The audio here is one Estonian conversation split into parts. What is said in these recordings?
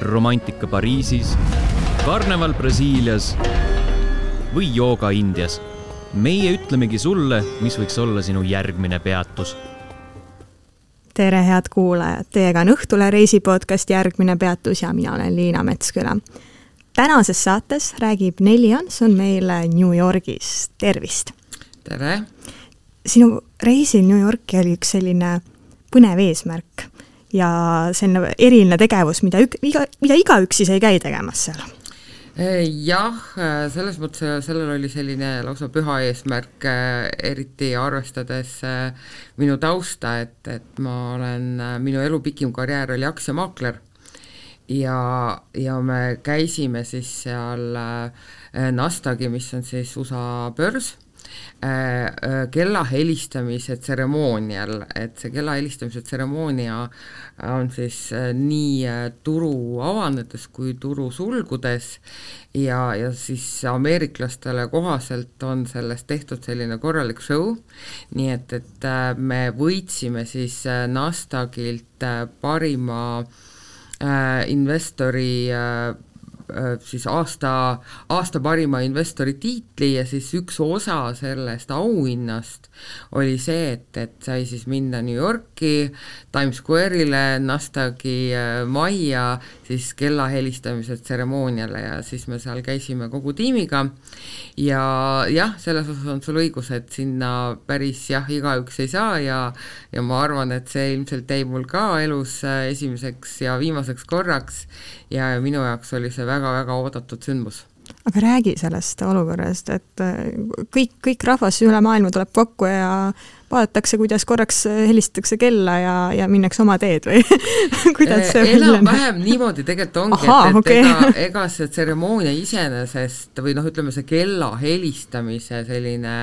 romantika Pariisis, karneval Brasiilias või jooga Indias. meie ütlemegi sulle, mis võiks olla sinu järgmine peatus. tere, head kuulajad, teiega on Õhtule reisipodcast Järgmine peatus ja mina olen Liina Metsküla. tänases saates räägib Nelli Anson meile New Yorgis, tervist! tere! sinu reisil New Yorki oli üks selline põnev eesmärk ja selline eriline tegevus, mida ük-, iga, mida igaüks siis ei käi tegemas seal. Jah, selles mõttes sellel oli selline lausa püha eesmärk, eriti arvestades minu tausta, et, et ma olen, minu elu pikim karjäär oli aktsiamaakler. Ja, ja me käisime siis seal Nasdaqi, mis on siis USA börs Äh, äh, kella helistamise tseremoonial, et see kella helistamise tseremoonia on siis äh, nii turu avanedes kui turu sulgudes ja, ja siis ameeriklastele kohaselt on sellest tehtud selline korralik show, nii et, et me võitsime siis Nasdaqilt parima äh, investori äh, Äh, siis aasta, aasta parima investori tiitli ja siis üks osa sellest auhinnast oli see, et, et sai siis minna New Yorki, Times Square'ile, Nasdaqi äh, majja siis kella helistamise tseremooniale ja siis me seal käisime kogu tiimiga. Ja jah, selles osas on sul õigus, et sinna päris jah, igaüks ei saa ja ja ma arvan, et see ilmselt jäi mul ka elus äh, esimeseks ja viimaseks korraks ja minu jaoks oli see väga-väga oodatud sündmus. Aga räägi sellest olukorrast, et äh, kõik, kõik rahvas üle maailma tuleb kokku ja vaadatakse, kuidas korraks helistatakse kella ja, ja minnakse oma teed või kuidas see välja näeb? enam-vähem niimoodi tegelikult ongi, et, et okay. ega, ega see tseremoonia iseenesest või noh, ütleme see kella helistamise selline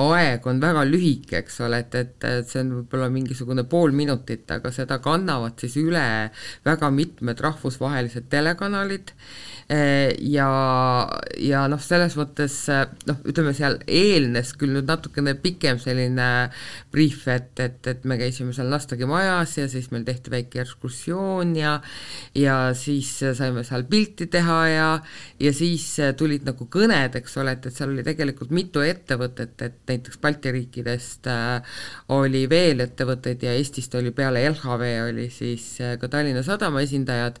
aeg on väga lühike, eks ole, et, et, et see on võib-olla mingisugune pool minutit, aga seda kannavad siis üle väga mitmed rahvusvahelised telekanalid Eh, ja, ja noh, selles mõttes noh, ütleme seal eelnes küll nüüd natukene pikem selline briif, et, et, et me käisime seal Nastagi majas ja siis meil tehti väike ekskursioon ja ja siis saime seal pilti teha ja ja siis tulid nagu kõned, eks ole, et, et seal oli tegelikult mitu ettevõtet, et näiteks Balti riikidest äh, oli veel ettevõtteid ja Eestist oli peale LHV oli siis äh, ka Tallinna Sadama esindajad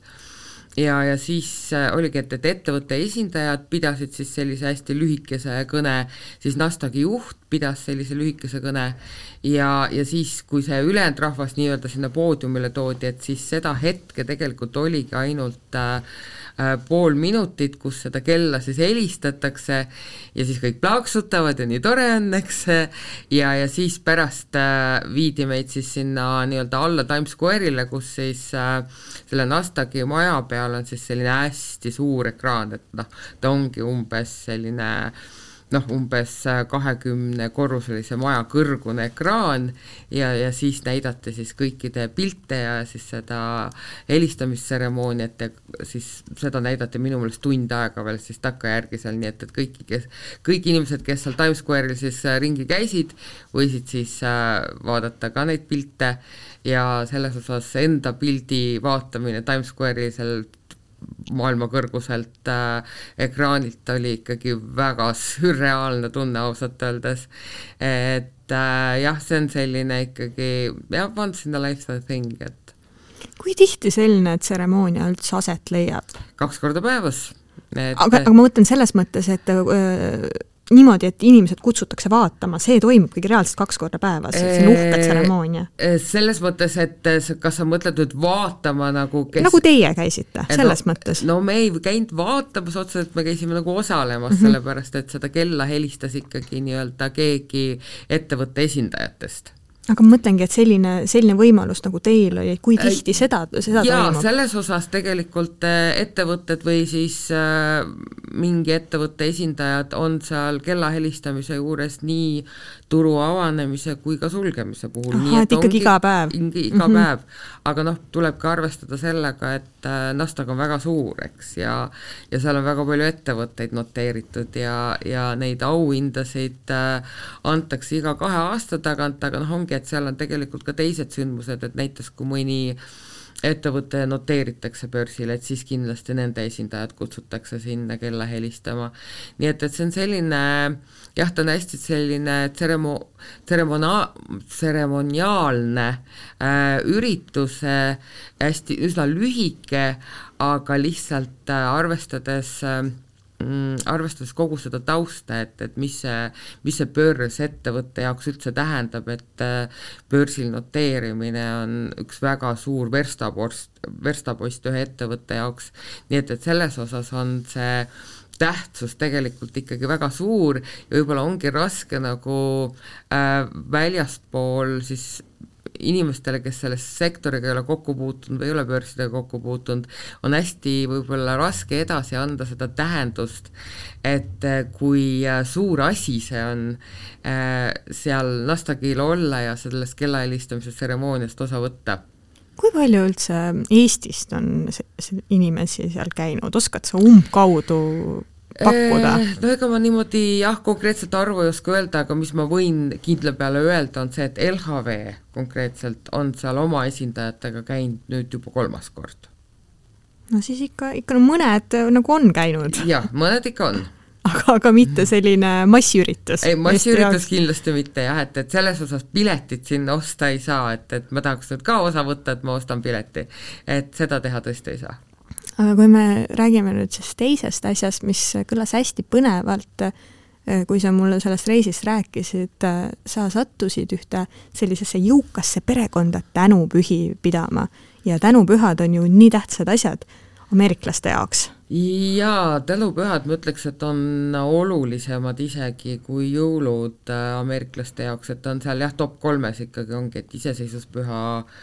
ja, ja siis äh, oligi, et, et ettevõtte esindajad pidasid siis sellise hästi lühikese kõne, siis Nasdaqi juht pidas sellise lühikese kõne ja, ja siis, kui see ülejäänud rahvas nii-öelda sinna poodiumile toodi, et siis seda hetke tegelikult oligi ainult äh, pool minutit, kus seda kella siis helistatakse ja siis kõik plaaksutavad ja nii tore on, eks, ja, ja siis pärast äh, viidi meid siis sinna nii-öelda alla Times Square'ile, kus siis äh, selle Nasdaqi maja peal on siis selline hästi suur ekraan, et noh, ta ongi umbes selline äh, noh, umbes kahekümnekorruselise maja kõrgune ekraan ja, ja siis näidati siis kõikide pilte ja siis seda helistamistseremooniat ja siis seda näidati minu meelest tund aega veel siis takkajärgi seal, nii et, et kõiki, kes, kõik inimesed, kes seal Times Square'il siis äh, ringi käisid, võisid siis äh, vaadata ka neid pilte ja selles osas enda pildi vaatamine Times Square'il seal maailma kõrguselt äh, ekraanilt oli ikkagi väga sürreaalne tunne ausalt öeldes. et äh, jah, see on selline ikkagi jah, once in a lifetime thing, et kui tihti selline tseremoonia üldse aset leiab? kaks korda päevas et aga, aga ma mõtlen selles mõttes, et öö, äh, niimoodi, et inimesed kutsutakse vaatama, see toimub ikkagi reaalselt kaks korda päevas, see on uhke tseremoonia. selles mõttes, et kas sa mõtled nüüd vaatama nagu kes... nagu teie käisite, selles no, mõttes? no me ei käinud vaatamas otseselt, me käisime nagu osalemas mm, -hmm. sellepärast et seda kella helistas ikkagi nii-öelda keegi ettevõtte esindajatest aga ma mõtlengi, et selline, selline võimalus nagu teil oli, kui tihti seda, seda jaa, toimub? selles osas tegelikult äh, ettevõtted või siis äh, mingi ettevõtte esindajad on seal kella helistamise juures nii turu avanemise kui ka sulgemise puhul. ahah, et ikkagi iga päev? iga mm -hmm. päev, aga noh, tuleb ka arvestada sellega, et äh, Nasdaq on väga suur, eks, ja ja seal on väga palju ettevõtteid noteeritud ja, ja neid auhindasid äh, antakse iga kahe aasta tagant, aga noh, ongi, et seal on tegelikult ka teised sündmused, et näiteks kui mõni ettevõte noteeritakse börsil, et siis kindlasti nende esindajad kutsutakse sinna kella helistama. nii et, et see on selline jah, ta on hästi selline tseremo-, tseremona-, tseremoniaalne äh, üritus äh,, hästi, üsna lühike, aga lihtsalt äh, arvestades äh, mm, arvestades kogu seda tausta, et, et mis see, mis see börs ettevõtte jaoks üldse tähendab, et äh, börsil noteerimine on üks väga suur verstapost, verstapost ühe ettevõtte jaoks, nii et, et selles osas on see tähtsus tegelikult ikkagi väga suur ja võib-olla ongi raske nagu äh, väljaspool siis inimestele, kes selle sektoriga ei ole kokku puutunud või ei ole börsidega kokku puutunud, on hästi võib-olla raske edasi anda seda tähendust, et äh, kui äh, suur asi see on äh, seal Nastagil olla ja sellest kella helistamise tseremooniast osa võtta. Kui palju üldse Eestist on inimesi seal käinud, oskad sa umbkaudu pakkuda? no ega ma niimoodi jah, konkreetset arvu ei oska öelda, aga mis ma võin kindla peale öelda, on see, et LHV konkreetselt on seal oma esindajatega käinud nüüd juba kolmas kord. no siis ikka, ikka no mõned nagu on käinud. jah, mõned ikka on aga, aga mitte selline massiüritus? ei, massiüritus kindlasti mitte jah, et, et selles osas piletit sinna osta ei saa, et, et ma tahaks nüüd ka osa võtta, et ma ostan pileti. et seda teha tõesti ei saa aga kui me räägime nüüd siis teisest asjast, mis kõlas hästi põnevalt, äh, kui sa mulle sellest reisist rääkisid, äh, sa sattusid ühte sellisesse jõukasse perekonda tänupühi pidama ja tänupühad on ju nii tähtsad asjad ameeriklaste jaoks. jaa, tänupühad ma ütleks, et on olulisemad isegi kui jõulud äh, ameeriklaste jaoks, et on seal jah, top kolmes ikkagi ongi, et iseseisvuspüha äh,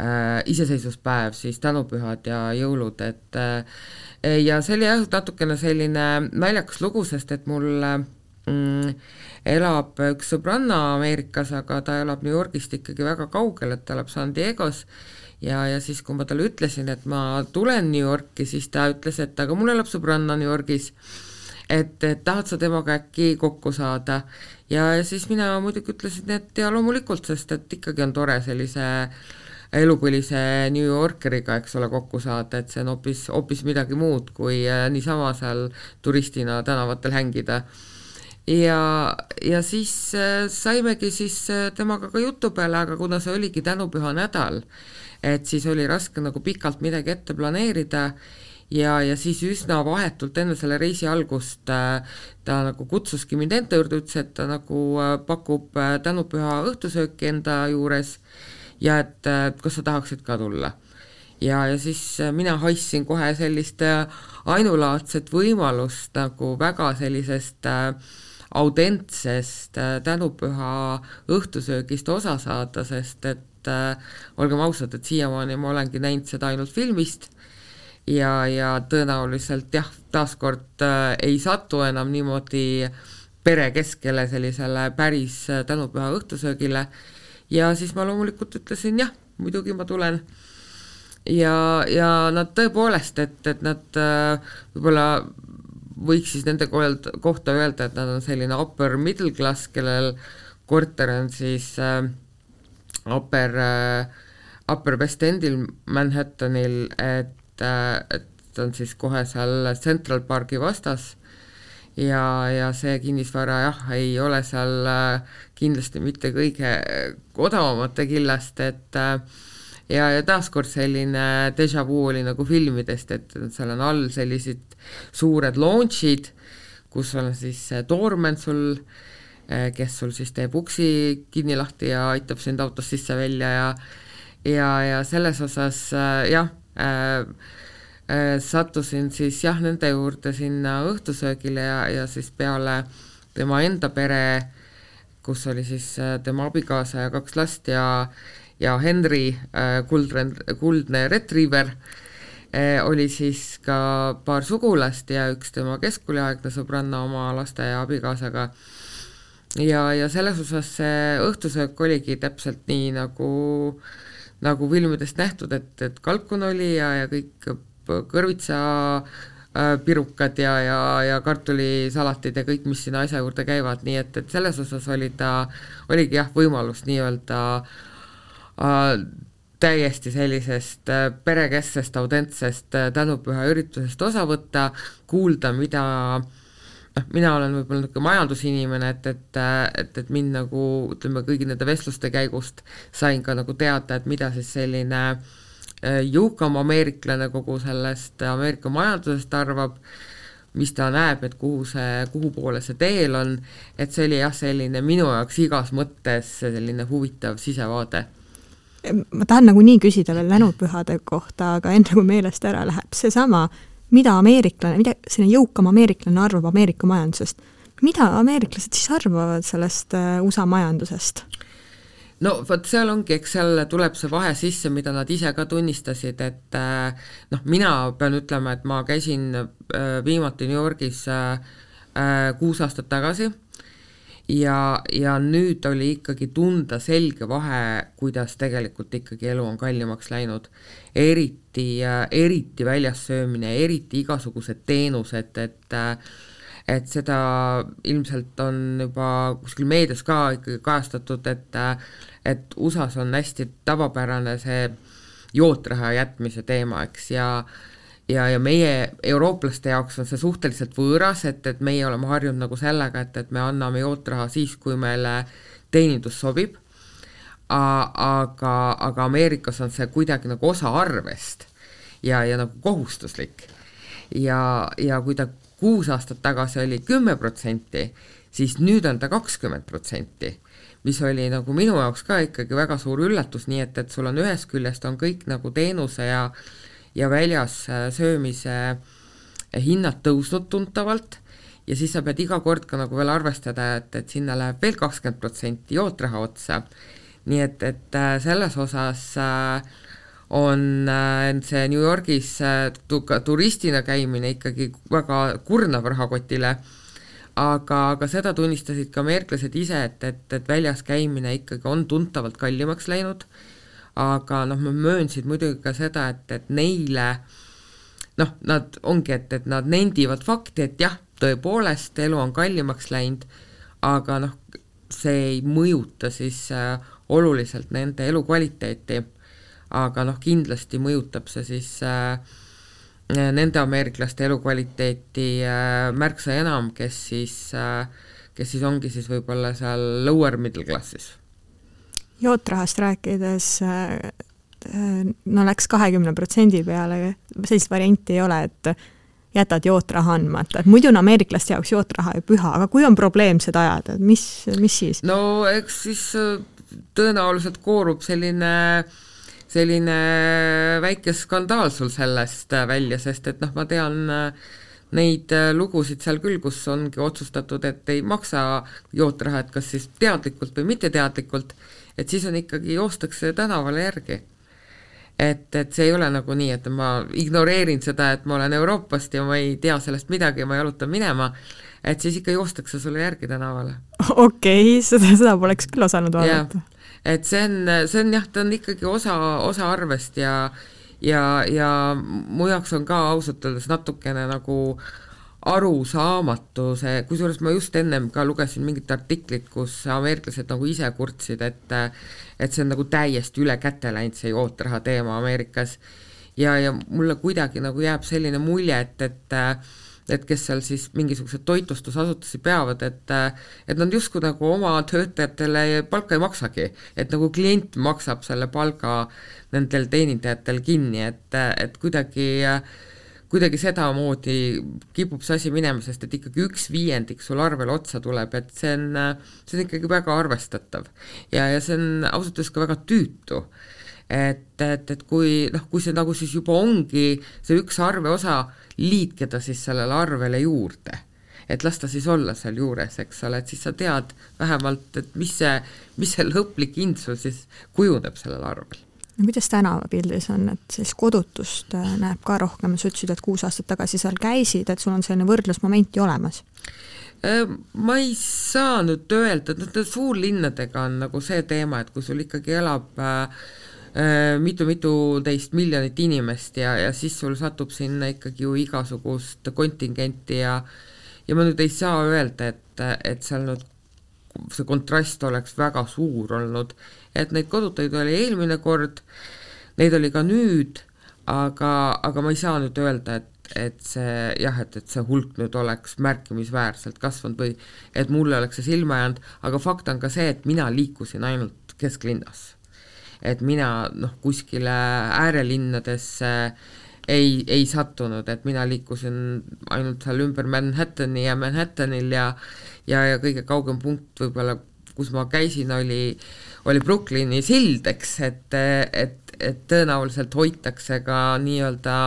äh, iseseisvuspäev, siis tänupühad ja jõulud, et äh, ja see oli jah, natukene selline naljakas lugu, sest et mul mm, elab üks sõbranna Ameerikas, aga ta elab New Yorgist ikkagi väga kaugel, et ta elab San Diego's ja, ja siis, kui ma talle ütlesin, et ma tulen New Yorki, siis ta ütles, et aga mul elab sõbranna New Yorgis, et, et tahad sa temaga äkki kokku saada. ja, ja siis mina muidugi ütlesin, et ja loomulikult, sest et ikkagi on tore sellise äh, elupõlise New Yorkeriga, eks ole, kokku saada, et see on hoopis, hoopis midagi muud, kui äh, niisama seal turistina tänavatel hängida. ja, ja siis äh, saimegi siis äh, temaga ka jutu peale, aga kuna see oligi tänupüha nädal, et siis oli raske nagu pikalt midagi ette planeerida ja, ja siis üsna vahetult enne selle reisi algust ta nagu kutsuski mind enda juurde, ütles, et ta nagu pakub tänupüha õhtusööki enda juures ja et kas sa tahaksid ka tulla. ja, ja siis äh, mina haissin kohe sellist äh, ainulaadset võimalust nagu väga sellisest äh, autentsest tänupüha õhtusöögist osa saada, sest et äh, olgem ausad, et siiamaani ma olengi näinud seda ainult filmist ja, ja tõenäoliselt jah, taaskord äh, ei satu enam niimoodi pere keskele sellisele päris tänupüha õhtusöögile ja siis ma loomulikult ütlesin jah, muidugi ma tulen. ja, ja nad tõepoolest, et, et nad äh, võib-olla võiks siis nende kohta öelda, et nad on selline upper middle class, kellel korter on siis äh, upper äh,, upper West Endil Manhattanil, et äh,, et on siis kohe seal Central Parki vastas ja, ja see kinnisvara jah, ei ole seal äh, kindlasti mitte kõige odavamate killast, et äh, ja, ja taaskord selline déjà vu oli nagu filmidest, et seal on all sellised suured launch'id, kus on siis doorman sul, äh, kes sul siis teeb uksi kinni lahti ja aitab sind autost sisse-välja ja ja, ja selles osas jah äh,, Äh, sattusin siis jah, nende juurde sinna õhtusöögile ja, ja siis peale tema enda pere, kus oli siis äh, tema abikaasa ja kaks last ja ja Henry äh, kuldne, kuldne retriiver, oli siis ka paar sugulast ja üks tema keskkooliaegne sõbranna oma laste ja abikaasaga. ja, ja selles osas see õhtusöök oligi täpselt nii, nagu nagu filmidest nähtud, et, et kalkun oli ja, ja kõik kõrvitsa äh, pirukad ja, ja, ja kartulisalatid ja kõik, mis sinna asja juurde käivad, nii et, et selles osas oli ta, oligi jah, võimalus nii-öelda äh, täiesti sellisest äh, perekesksest, autentsest äh, tänupüha üritusest osa võtta, kuulda, mida noh, mina olen võib-olla niisugune majandusinimene, et, et, äh, et, et mind nagu ütleme, kõigi nende vestluste käigust sain ka nagu teada, et mida siis selline jõukam ameeriklane kogu sellest Ameerika majandusest arvab, mis ta näeb, et kuhu see, kuhu poole see teel on, et see oli jah, selline minu jaoks igas mõttes selline huvitav sisevaade. Ma tahan nagunii küsida veel länupühade kohta, aga enne kui meelest ära läheb, seesama, mida ameeriklane, mida selline jõukam ameeriklane arvab Ameerika majandusest, mida ameeriklased siis arvavad sellest äh, USA majandusest? No vot, seal ongi, eks seal tuleb see vahe sisse, mida nad ise ka tunnistasid, et äh, noh, mina pean ütlema, et ma käisin äh, viimati New Yorgis kuus aastat tagasi ja, ja nüüd oli ikkagi tunda selge vahe, kuidas tegelikult ikkagi elu on kallimaks läinud. eriti, eriti väljas söömine, eriti igasugused teenused, et et seda ilmselt on juba kuskil meedias ka ikkagi kajastatud, et et USA-s on hästi tavapärane see jootraha jätmise teema, eks, ja ja, ja meie, eurooplaste jaoks on see suhteliselt võõras, et, et meie oleme harjunud nagu sellega, et, et me anname jootraha siis, kui meile teenindus sobib, aga, aga Ameerikas on see kuidagi nagu osa arvest ja, ja nagu kohustuslik. ja, ja kui ta kuus aastat tagasi oli kümme protsenti, siis nüüd on ta kakskümmend protsenti, mis oli nagu minu jaoks ka ikkagi väga suur üllatus, nii et, et sul on ühest küljest on kõik nagu teenuse ja ja väljas äh, söömise äh, hinnad tõusnud tuntavalt ja siis sa pead iga kord ka nagu veel arvestada, et, et sinna läheb veel kakskümmend protsenti jootraha otsa. nii et, et äh, selles osas on see New Yorgis turistina käimine ikkagi väga kurnav rahakotile, aga, aga seda tunnistasid ka ameeriklased ise, et, et, et väljas käimine ikkagi on tuntavalt kallimaks läinud aga noh, ma möönsin muidugi ka seda, et, et neile noh, nad ongi, et, et nad nendivad fakti, et jah, tõepoolest, elu on kallimaks läinud, aga noh, see ei mõjuta siis äh, oluliselt nende elukvaliteeti. Aga noh, kindlasti mõjutab see siis äh, nende ameeriklaste elukvaliteeti äh, märksa enam, kes siis äh,, kes siis ongi siis võib-olla seal lower middle class'is jootrahast rääkides äh, no läks kahekümne protsendi peale, sellist varianti ei ole, et jätad jootraha andmata, et muidu on ameeriklaste jaoks jootraha ju püha, aga kui on probleemsed ajad, et mis, mis siis? no eks siis äh, tõenäoliselt koorub selline selline väike skandaal sul sellest äh, välja, sest et noh, ma tean neid lugusid seal küll, kus ongi otsustatud, et ei maksa jootraha, et kas siis teadlikult või mitteteadlikult et siis on ikkagi, joostakse tänavale järgi. et, et see ei ole nagu nii, et ma ignoreerin seda, et ma olen Euroopast ja ma ei tea sellest midagi ja ma jalutan minema, et siis ikka joostakse sulle järgi tänavale. okei okay,, seda, seda poleks küll osanud vaadata. Et see on, see on jah, ta on ikkagi osa, osa arvest ja ja, ja mu jaoks on ka ausalt öeldes natukene nagu arusaamatu see, kusjuures ma just ennem ka lugesin mingit artiklit, kus ameeriklased nagu ise kurtsid, et et see on nagu täiesti üle käte läinud, see jootraha teema Ameerikas. ja, ja mulle kuidagi nagu jääb selline mulje, et, et et kes seal siis mingisuguseid toitlustusasutusi peavad, et et nad justkui nagu oma töötajatele palka ei maksagi, et nagu klient maksab selle palga nendel teenindajatel kinni, et, et kuidagi kuidagi sedamoodi kipub see asi minema, sest et ikkagi üks viiendik sul arvele otsa tuleb, et see on, see on ikkagi väga arvestatav. ja, ja see on ausalt öeldes ka väga tüütu. Et, et, et kui noh, kui see nagu siis juba ongi see üks arveosa, liitke ta siis sellele arvele juurde et las ta siis olla seal juures, eks ole, et siis sa tead vähemalt, et mis see, mis see lõplik hind sul siis kujuneb sellel arvel no kuidas tänavapildis on, et sellist kodutust äh, näeb ka rohkem, sa ütlesid, et kuus aastat tagasi seal käisid, et sul on selline võrdlusmoment ju olemas? Äh, ma ei saa nüüd öelda, et suurlinnadega on nagu see teema, et kui sul ikkagi elab mitu-mitu äh, teist miljonit inimest ja, ja siis sul satub sinna ikkagi ju igasugust kontingenti ja ja ma nüüd ei saa öelda, et, et seal nüüd see kontrast oleks väga suur olnud, et neid kodutajaid oli eelmine kord neid oli ka nüüd, aga, aga ma ei saa nüüd öelda, et et see jah, et, et see hulk nüüd oleks märkimisväärselt kasvanud või et mulle oleks see silma jäänud, aga fakt on ka see, et mina liikusin ainult kesklinnas. Et mina noh, kuskile äärelinnadesse ei, ei sattunud, et mina liikusin ainult seal ümber Manhattani ja Manhattanil ja ja, ja kõige kaugem punkt võib-olla, kus ma käisin, oli, oli Brooklyni sild, eks, et, et, et tõenäoliselt hoitakse ka nii-öelda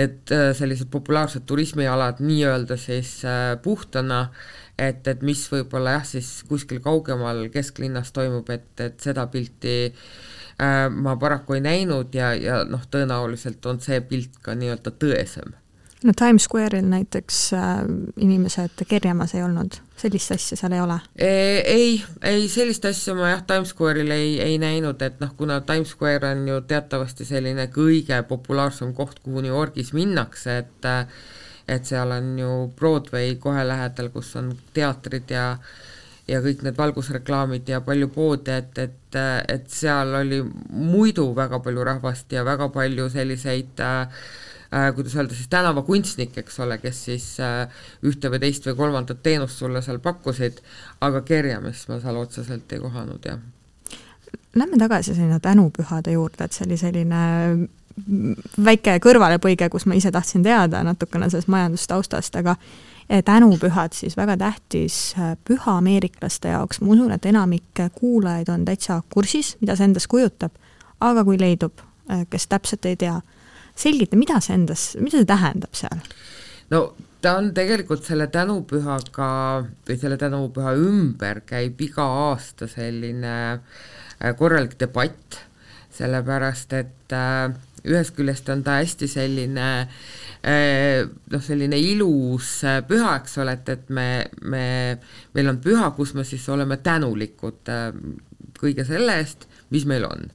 need äh, sellised populaarsed turismialad nii-öelda siis äh, puhtana, et, et mis võib-olla jah, siis kuskil kaugemal kesklinnas toimub, et, et seda pilti äh, ma paraku ei näinud ja, ja noh, tõenäoliselt on see pilt ka nii-öelda tõesem no Times Square'il näiteks äh, inimesed kerjamas ei olnud, sellist asja seal ei ole? ei, ei sellist asja ma jah, Times Square'il ei, ei näinud, et noh, kuna Times Square on ju teatavasti selline kõige populaarsem koht, kuhu New Yorgis minnakse, et et seal on ju Broadway kohe lähedal, kus on teatrid ja ja kõik need valgusreklaamid ja palju poode, et, et, et seal oli muidu väga palju rahvast ja väga palju selliseid äh, kuidas öelda siis tänavakunstnik, eks ole, kes siis äh, ühte või teist või kolmandat teenust sulle seal pakkusid, aga kerjamist ma seal otseselt ei kohanud, jah. Lähme tagasi sinna tänupühade juurde, et see oli selline väike kõrvalepõige, kus ma ise tahtsin teada natukene sellest majandustaustast, aga tänupühad siis väga tähtis äh, püha ameeriklaste jaoks, ma usun, et enamik kuulajaid on täitsa kursis, mida see endast kujutab, aga kui leidub, äh, kes täpselt ei tea, selgita, mida see endas, mida see tähendab seal? no ta on tegelikult selle tänupühaga või selle tänupüha ümber käib iga aasta selline korralik debatt, sellepärast et äh, ühest küljest on ta hästi selline äh, noh, selline ilus püha, eks ole, et, et me, me, meil on püha, kus me siis oleme tänulikud kõige selle eest, mis meil on.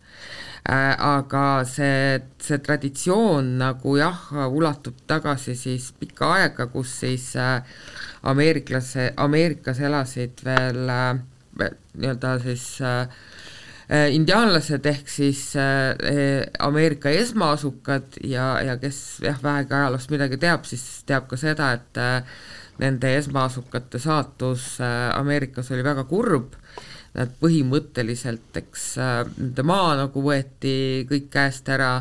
Äh, aga see, see traditsioon nagu jah, ulatub tagasi siis pikka aega, kus siis äh, ameeriklase, Ameerikas elasid veel äh, nii-öelda siis indiaanlased ehk siis Ameerika esmaasukad ja, ja kes jah, vähegi ajaloost midagi teab, siis teab ka seda, et nende esmaasukate saatus Ameerikas oli väga kurb. Nad põhimõtteliselt, eks äh, nende maa nagu võeti kõik käest ära,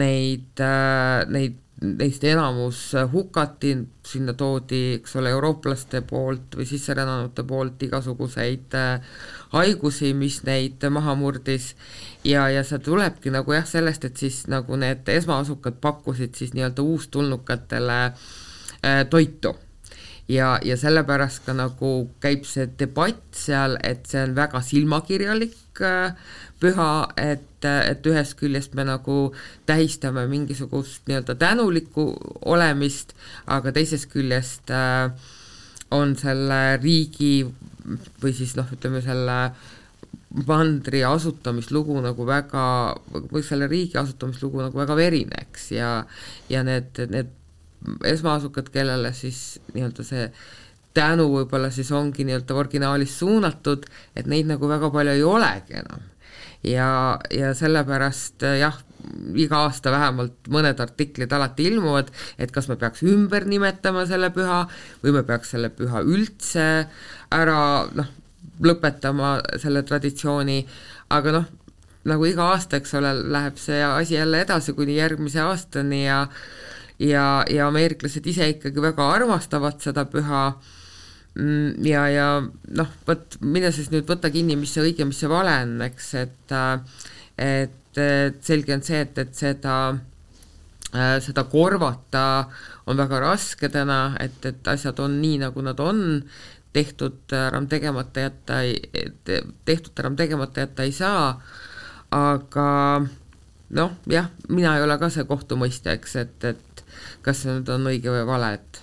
neid, äh, neid, neist enamus hukati, sinna toodi, eks ole, eurooplaste poolt või sisserännanute poolt igasuguseid äh, haigusi, mis neid maha murdis. Ja, ja see tulebki nagu jah, sellest, et siis nagu need esmaasukad pakkusid siis nii-öelda uustulnukatele äh, toitu. Ja, ja sellepärast ka nagu käib see debatt seal, et see on väga silmakirjalik äh, püha, et, et ühest küljest me nagu tähistame mingisugust nii-öelda tänulikku olemist, aga teisest küljest äh, on selle riigi või siis noh, ütleme selle mandri asutamislugu nagu väga, või selle riigi asutamislugu nagu väga verine, eks, ja ja need, need esmaasukad, kellele siis nii-öelda see tänu võib-olla siis ongi nii-öelda originaalis suunatud, et neid nagu väga palju ei olegi enam. Ja, ja sellepärast jah, iga aasta vähemalt mõned artiklid alati ilmuvad, et kas me peaks ümber nimetama selle püha või me peaks selle püha üldse ära noh, lõpetama selle traditsiooni, aga noh, nagu iga aasta, eks ole, läheb see asi jälle edasi kuni järgmise aastani ja ja, ja ameeriklased ise ikkagi väga armastavad seda püha. mm, ja, ja noh, vot mine siis nüüd võta kinni, mis see õige, mis see vale on, eks, et et, et selge on see, et, et seda äh, seda korvata on väga raske täna, et, et asjad on nii, nagu nad on, tehtud enam tegemata jätta ei, tehtud enam tegemata jätta ei saa, aga noh, jah, mina ei ole ka see kohtumõistja, eks, et, et kas see nüüd on õige või vale, et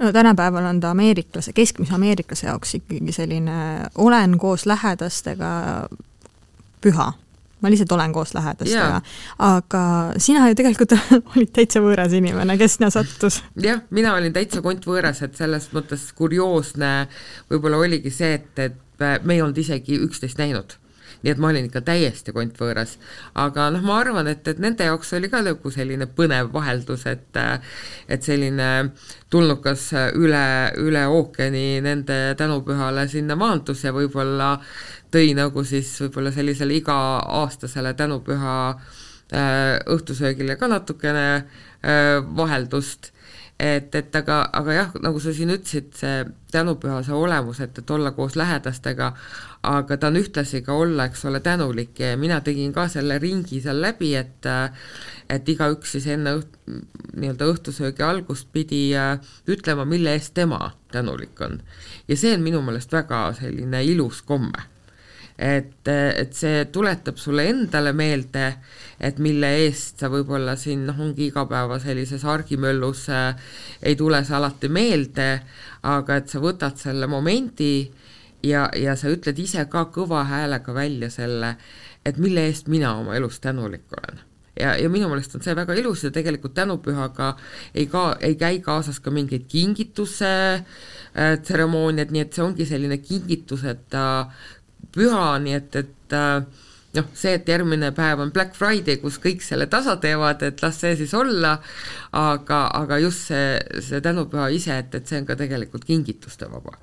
no tänapäeval on ta ameeriklase, keskmise ameeriklase jaoks ikkagi selline olen koos lähedastega püha. ma lihtsalt olen koos lähedastega, aga sina ju tegelikult olid täitsa võõras inimene, kes sinna sattus? jah, mina olin täitsa kontvõõras, et selles mõttes kurioosne võib-olla oligi see, et, et me ei olnud isegi üksteist näinud nii et ma olin ikka täiesti kontvõõras. aga noh, ma arvan, et, et nende jaoks oli ka nagu selline põnev vaheldus, et et selline tulnukas üle, üle ookeani nende tänupühale sinna maandus ja võib-olla tõi nagu siis võib-olla sellisele iga-aastasele tänupüha äh, õhtusöögile ka natukene äh, vaheldust et, et aga, aga jah, nagu sa siin ütlesid, see tänupüha, see olemus, et, et olla koos lähedastega, aga ta on ühtlasi ka olla, eks ole, tänulik ja mina tegin ka selle ringi seal läbi, et et igaüks siis enne õht-, nii-öelda õhtusöögi algust pidi äh, ütlema, mille eest tema tänulik on. ja see on minu meelest väga selline ilus komme et, et see tuletab sulle endale meelde, et mille eest sa võib-olla siin noh, ongi igapäeva sellises argimöllus äh, ei tule see alati meelde, aga et sa võtad selle momendi ja, ja sa ütled ise ka kõva häälega välja selle, et mille eest mina oma elus tänulik olen. Ja, ja minu meelest on see väga ilus ja tegelikult tänupühaga ei ka, ei käi kaasas ka mingeid kingituse äh, tseremooniad, nii et see ongi selline kingituseta püha, nii et, et äh, noh, see, et järgmine päev on Black Friday, kus kõik selle tasa teevad, et las see siis olla, aga, aga just see, see tänupüha ise, et, et see on ka tegelikult kingituste vaba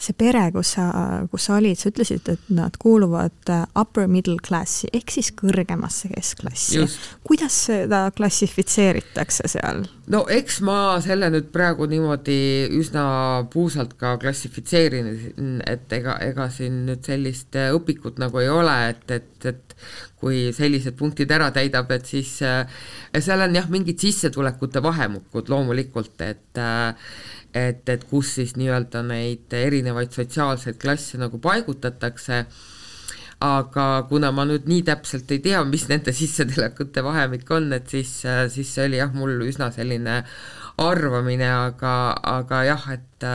see pere, kus sa, kus sa olid, sa ütlesid, et nad kuuluvad äh, upper middle class'i ehk siis kõrgemasse keskklassi. kuidas seda klassifitseeritakse seal? no eks ma selle nüüd praegu niimoodi üsna puusalt ka klassifitseerin, et ega, ega siin nüüd sellist äh, õpikut nagu ei ole, et, et, et kui sellised punktid ära täidab, et siis äh, seal on jah, mingid sissetulekute vahemukud loomulikult, et et, et kus siis nii-öelda neid erinevaid sotsiaalseid klasse nagu paigutatakse, aga kuna ma nüüd nii täpselt ei tea, mis nende sissetulekute vahemik on, et siis, siis see oli jah, mul üsna selline arvamine, aga, aga jah, et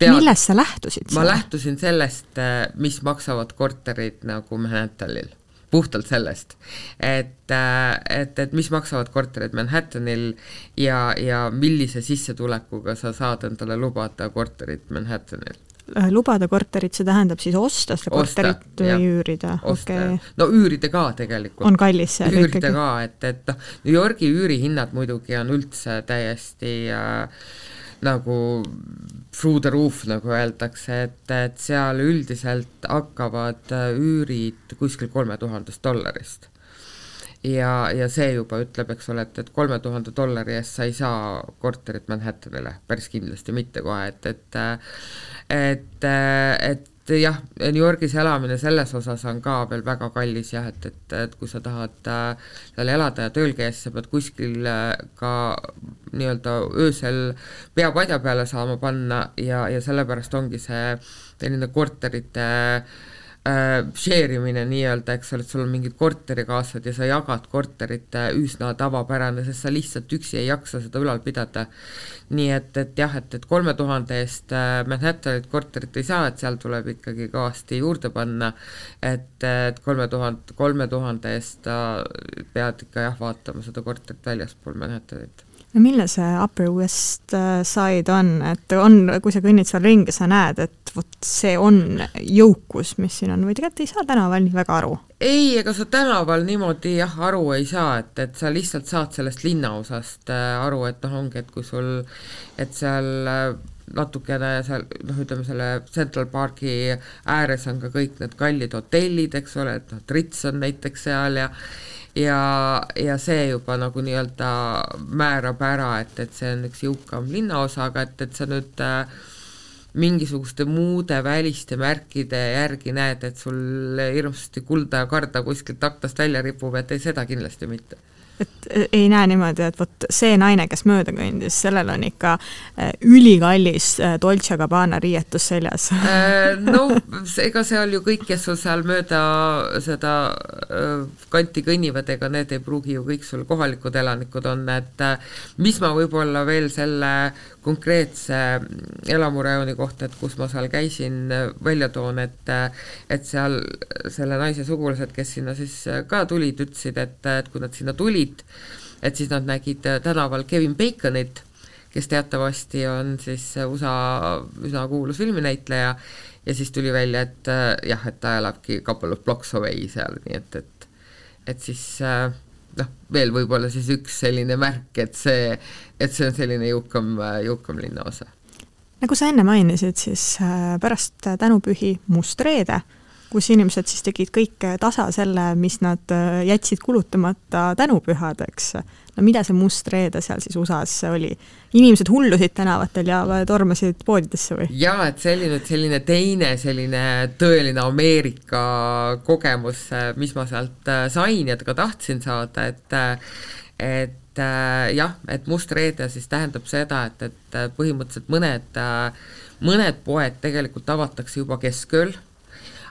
tead, millest sa lähtusid? ma lähtusin sellest, mis maksavad korterid nagu Manhattanil puhtalt sellest, et, äh, et, et mis maksavad korterid Manhattanil ja, ja millise sissetulekuga sa saad endale lubada korterit Manhattanil äh, lubada korterit, see tähendab siis osta seda korterit osta, või jah, üürida? Okay. no üürida ka tegelikult. on kallis see üürida ikkagi? ka, et, et noh, New Yorgi üürihinnad muidugi on üldse täiesti äh, nagu through the roof, nagu öeldakse, et, et seal üldiselt hakkavad äh, üürid kuskil kolme tuhandest dollarist. ja, ja see juba ütleb, eks ole, et, et kolme tuhande dollari eest sa ei saa korterit Manhattanile, päris kindlasti mitte kohe, et, et et, et jah, New Yorgis elamine selles osas on ka veel väga kallis jah, et, et, et kui sa tahad äh, seal elada ja tööl käia, siis sa pead kuskil äh, ka nii-öelda öösel pea padja peale saama panna ja, ja sellepärast ongi see selline korterite äh, äh, share imine nii-öelda, eks ole, et sul on mingid korterikaaslased ja sa jagad korterit äh, üsna tavapärane, sest sa lihtsalt üksi ei jaksa seda ülal pidada. nii et, et jah, et, et kolme tuhande eest äh, Manhattanit korterit ei saa, et seal tuleb ikkagi kõvasti juurde panna, et, et kolme tuhande, kolme tuhande eest äh, pead ikka jah, vaatama seda korterit väljaspool Manhattanit no milline see Upper West äh, Side on, et on, kui sa kõnnid seal ringi, sa näed, et vot see on jõukus, mis siin on, või tegelikult ei saa tänaval nii väga aru? ei, ega sa tänaval niimoodi jah, aru ei saa, et, et sa lihtsalt saad sellest linnaosast äh, aru, et noh, ongi, et kui sul, et seal äh, natukene seal noh, ütleme selle Central Parki ääres on ka kõik need kallid hotellid, eks ole, et noh, Trits on näiteks seal ja ja, ja see juba nagu nii-öelda määrab ära, et, et see on üks jõukam linnaosa, aga et, et sa nüüd äh, mingisuguste muude väliste märkide järgi näed, et sul hirmsasti kulda ja karda kuskilt aknast välja ripub, et ei, seda kindlasti mitte et ei näe niimoodi, et vot see naine, kes mööda kõndis, sellel on ikka e, ülikallis e, Dolce Gabbana riietus seljas. No ega seal ju kõik, kes sul seal mööda seda kanti kõnnivad, ega need ei pruugi ju kõik sul kohalikud elanikud on, et mis ma võib-olla veel selle konkreetse elamurajooni kohta, et kus ma seal käisin, välja toon, et et seal selle naise sugulased, kes sinna siis ka tulid, ütlesid, et, et kui nad sinna tulid, et siis nad nägid tänaval Kevin Baconit, kes teatavasti on siis USA üsna kuulus filminäitleja ja siis tuli välja, et äh, jah, et ta elabki couple of blocks away seal, nii et, et et siis äh, noh, veel võib-olla siis üks selline märk, et see, et see on selline jõukam, jõukam linnaosa. nagu sa enne mainisid, siis äh, pärast tänupühi Must reede kus inimesed siis tegid kõik tasa selle, mis nad äh, jätsid kulutamata tänupühadeks. no mida see must reede seal siis USA-s oli? inimesed hullusid tänavatel ja tormasid poodidesse või? jaa, et see oli nüüd selline teine selline tõeline Ameerika kogemus, mis ma sealt sain ja ka tahtsin saada, et et jah, et must reede siis tähendab seda, et, et põhimõtteliselt mõned, mõned poed tegelikult avatakse juba keskööl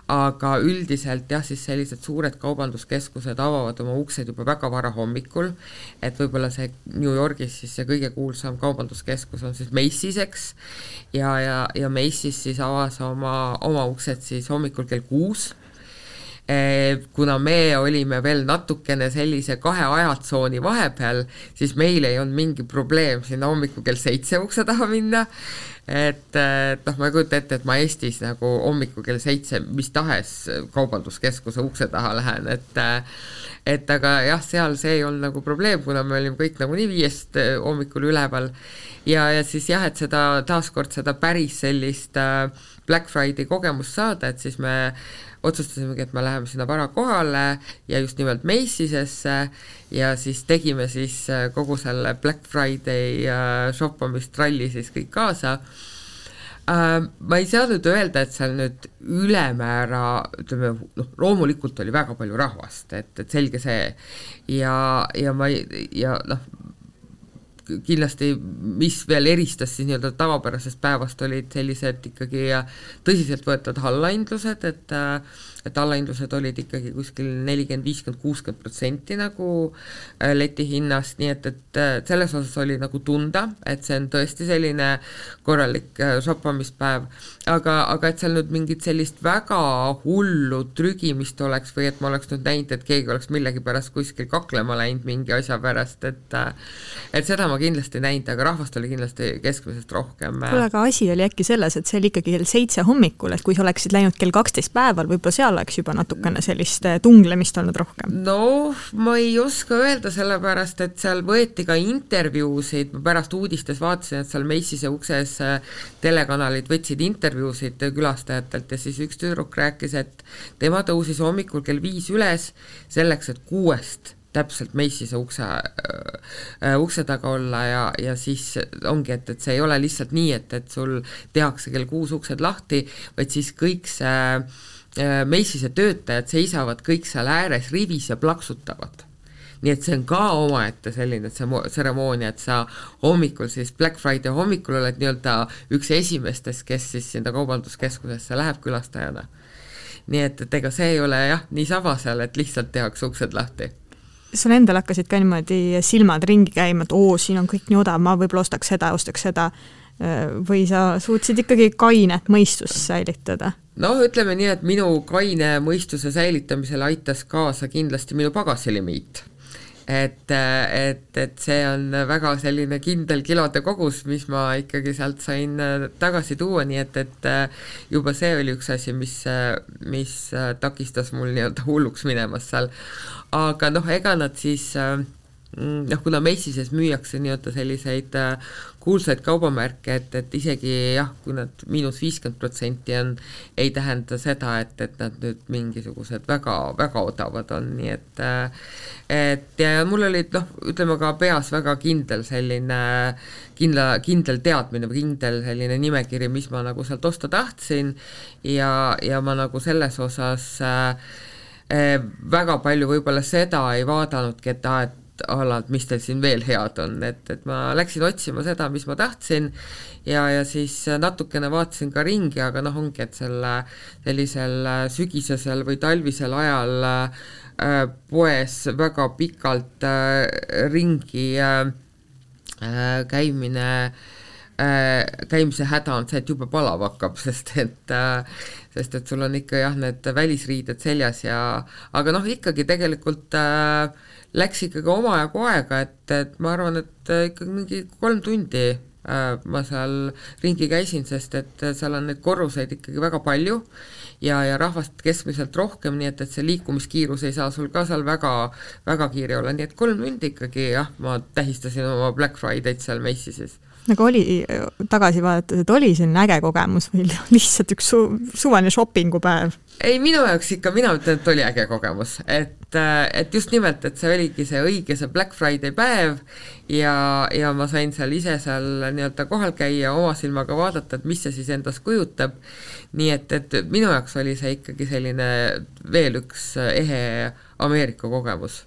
aga üldiselt jah, siis sellised suured kaubanduskeskused avavad oma uksed juba väga vara hommikul, et võib-olla see New Yorgis siis see kõige kuulsam kaubanduskeskus on siis Macy's, eks, ja, ja, ja Macy's siis avas oma, oma uksed siis hommikul kell kuus kuna me olime veel natukene sellise kahe ajatsooni vahepeal, siis meil ei olnud mingi probleem sinna hommikul kell seitse ukse taha minna, et, et noh, ma ei kujuta ette, et ma Eestis nagu hommikul kell seitse mis tahes kaubanduskeskuse ukse taha lähen, et et aga jah, seal see ei olnud nagu probleem, kuna me olime kõik nagunii viiest hommikul üleval. Ja, ja siis jah, et seda taaskord seda päris sellist äh, Black Friday kogemust saada, et siis me otsustasimegi, et me läheme sinna vara kohale ja just nimelt Macy'sesse ja siis tegime siis äh, kogu selle Black Friday äh, shoppamistralli siis kõik kaasa äh, ma ei saa nüüd öelda, et seal nüüd ülemäära, ütleme noh, loomulikult oli väga palju rahvast, et, et selge see. ja, ja ma ei, ja noh, kindlasti, mis veel eristas siis nii-öelda tavapärasest päevast, olid sellised ikkagi tõsiseltvõetavad allahindlused, et et allahindlused olid ikkagi kuskil nelikümmend, viiskümmend, kuuskümmend protsenti nagu äh, leti hinnast, nii et, et äh, selles osas oli nagu tunda, et see on tõesti selline korralik äh, shoppamispäev, aga, aga et seal nüüd mingit sellist väga hullu trügimist oleks või et ma oleks nüüd näinud, et keegi oleks millegipärast kuskil kaklema läinud mingi asja pärast, et et seda ma kindlasti ei näinud, aga rahvast oli kindlasti keskmisest rohkem. kuule, aga asi oli äkki selles, et see oli ikkagi kell seitse hommikul, et kui sa oleksid läinud kell kaksteist päeval, võib-olla seal oleks juba natukene sellist eh, tunglemist olnud rohkem? no ma ei oska öelda, sellepärast et seal võeti ka intervjuusid, ma pärast uudistes vaatasin, et seal Macy'se ukses eh, telekanalid võtsid intervjuusid külastajatelt ja siis üks tüdruk rääkis, et tema tõusis hommikul kell viis üles selleks, et kuuest täpselt Macy'se ukse äh,, ukse taga olla ja, ja siis ongi, et, et see ei ole lihtsalt nii, et, et sul tehakse kell kuus uksed lahti, vaid siis kõik see äh, Macy'se töötajad seisavad kõik seal ääres rivis ja plaksutavad. Nii et see on ka omaette selline tseremoonia, et sa hommikul siis Black Friday hommikul oled nii-öelda üks esimestest, kes siis sinna kaubanduskeskusesse läheb külastajana. nii et, et ega see ei ole jah, niisama seal, et lihtsalt tehakse uksed lahti. Sul endal hakkasid ka niimoodi silmad ringi käima, et oo, siin on kõik nii odav, ma võib-olla ostaks seda, ostaks seda, või sa suutsid ikkagi kainet mõistust säilitada? no ütleme nii, et minu kaine mõistuse säilitamisele aitas kaasa kindlasti minu pagasilimiit et, et, et see on väga selline kindel kilode kogus, mis ma ikkagi sealt sain tagasi tuua, nii et, et juba see oli üks asi, mis, mis takistas mul nii-öelda hulluks minemast seal aga noh, ega nad siis äh, noh, kuna Macy'ses müüakse nii-öelda selliseid äh, kuulsaid kaubamärke, et, et isegi jah, kui nad miinus viiskümmend protsenti on, ei tähenda seda, et, et nad nüüd mingisugused väga, väga odavad on, nii et äh, et ja mul olid noh, ütleme ka peas väga kindel selline kindla, kindel teadmine või kindel selline nimekiri, mis ma nagu sealt osta tahtsin. Ja, ja ma nagu selles osas äh, Eh, väga palju võib-olla seda ei vaadanudki, et aa, et et mis teil siin veel head on, et, et ma läksin otsima seda, mis ma tahtsin ja, ja siis natukene vaatasin ka ringi, aga noh, ongi, et selle sellisel sügisesel või talvisel ajal äh, poes väga pikalt äh, ringi äh, käimine äh, käimise häda on see, et jube palav hakkab, sest et äh, sest et sul on ikka jah, need välisriided seljas ja aga noh, ikkagi tegelikult äh, läks ikkagi omajagu aega, et, et ma arvan, et äh, ikkagi mingi kolm tundi ma seal ringi käisin, sest et seal on neid korruseid ikkagi väga palju ja, ja rahvast keskmiselt rohkem, nii et, et see liikumiskiirus ei saa sul ka seal väga, väga kiire olla, nii et kolm tundi ikkagi jah, ma tähistasin oma Black Friday'd seal Macy'sis nagu oli, tagasi vaadates, et oli selline äge kogemus või lihtsalt üks su suvaline shoppingupäev? ei, minu jaoks ikka, mina ütlen, et oli äge kogemus, et, et just nimelt, et see oligi see õige, see Black Friday päev ja, ja ma sain seal ise seal nii-öelda kohal käia, oma silmaga vaadata, et mis see siis endast kujutab, nii et, et minu jaoks oli see ikkagi selline veel üks ehe Ameerika kogemus.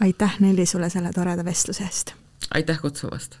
aitäh, Nelli, sulle selle toreda vestluse eest! aitäh kutsumast!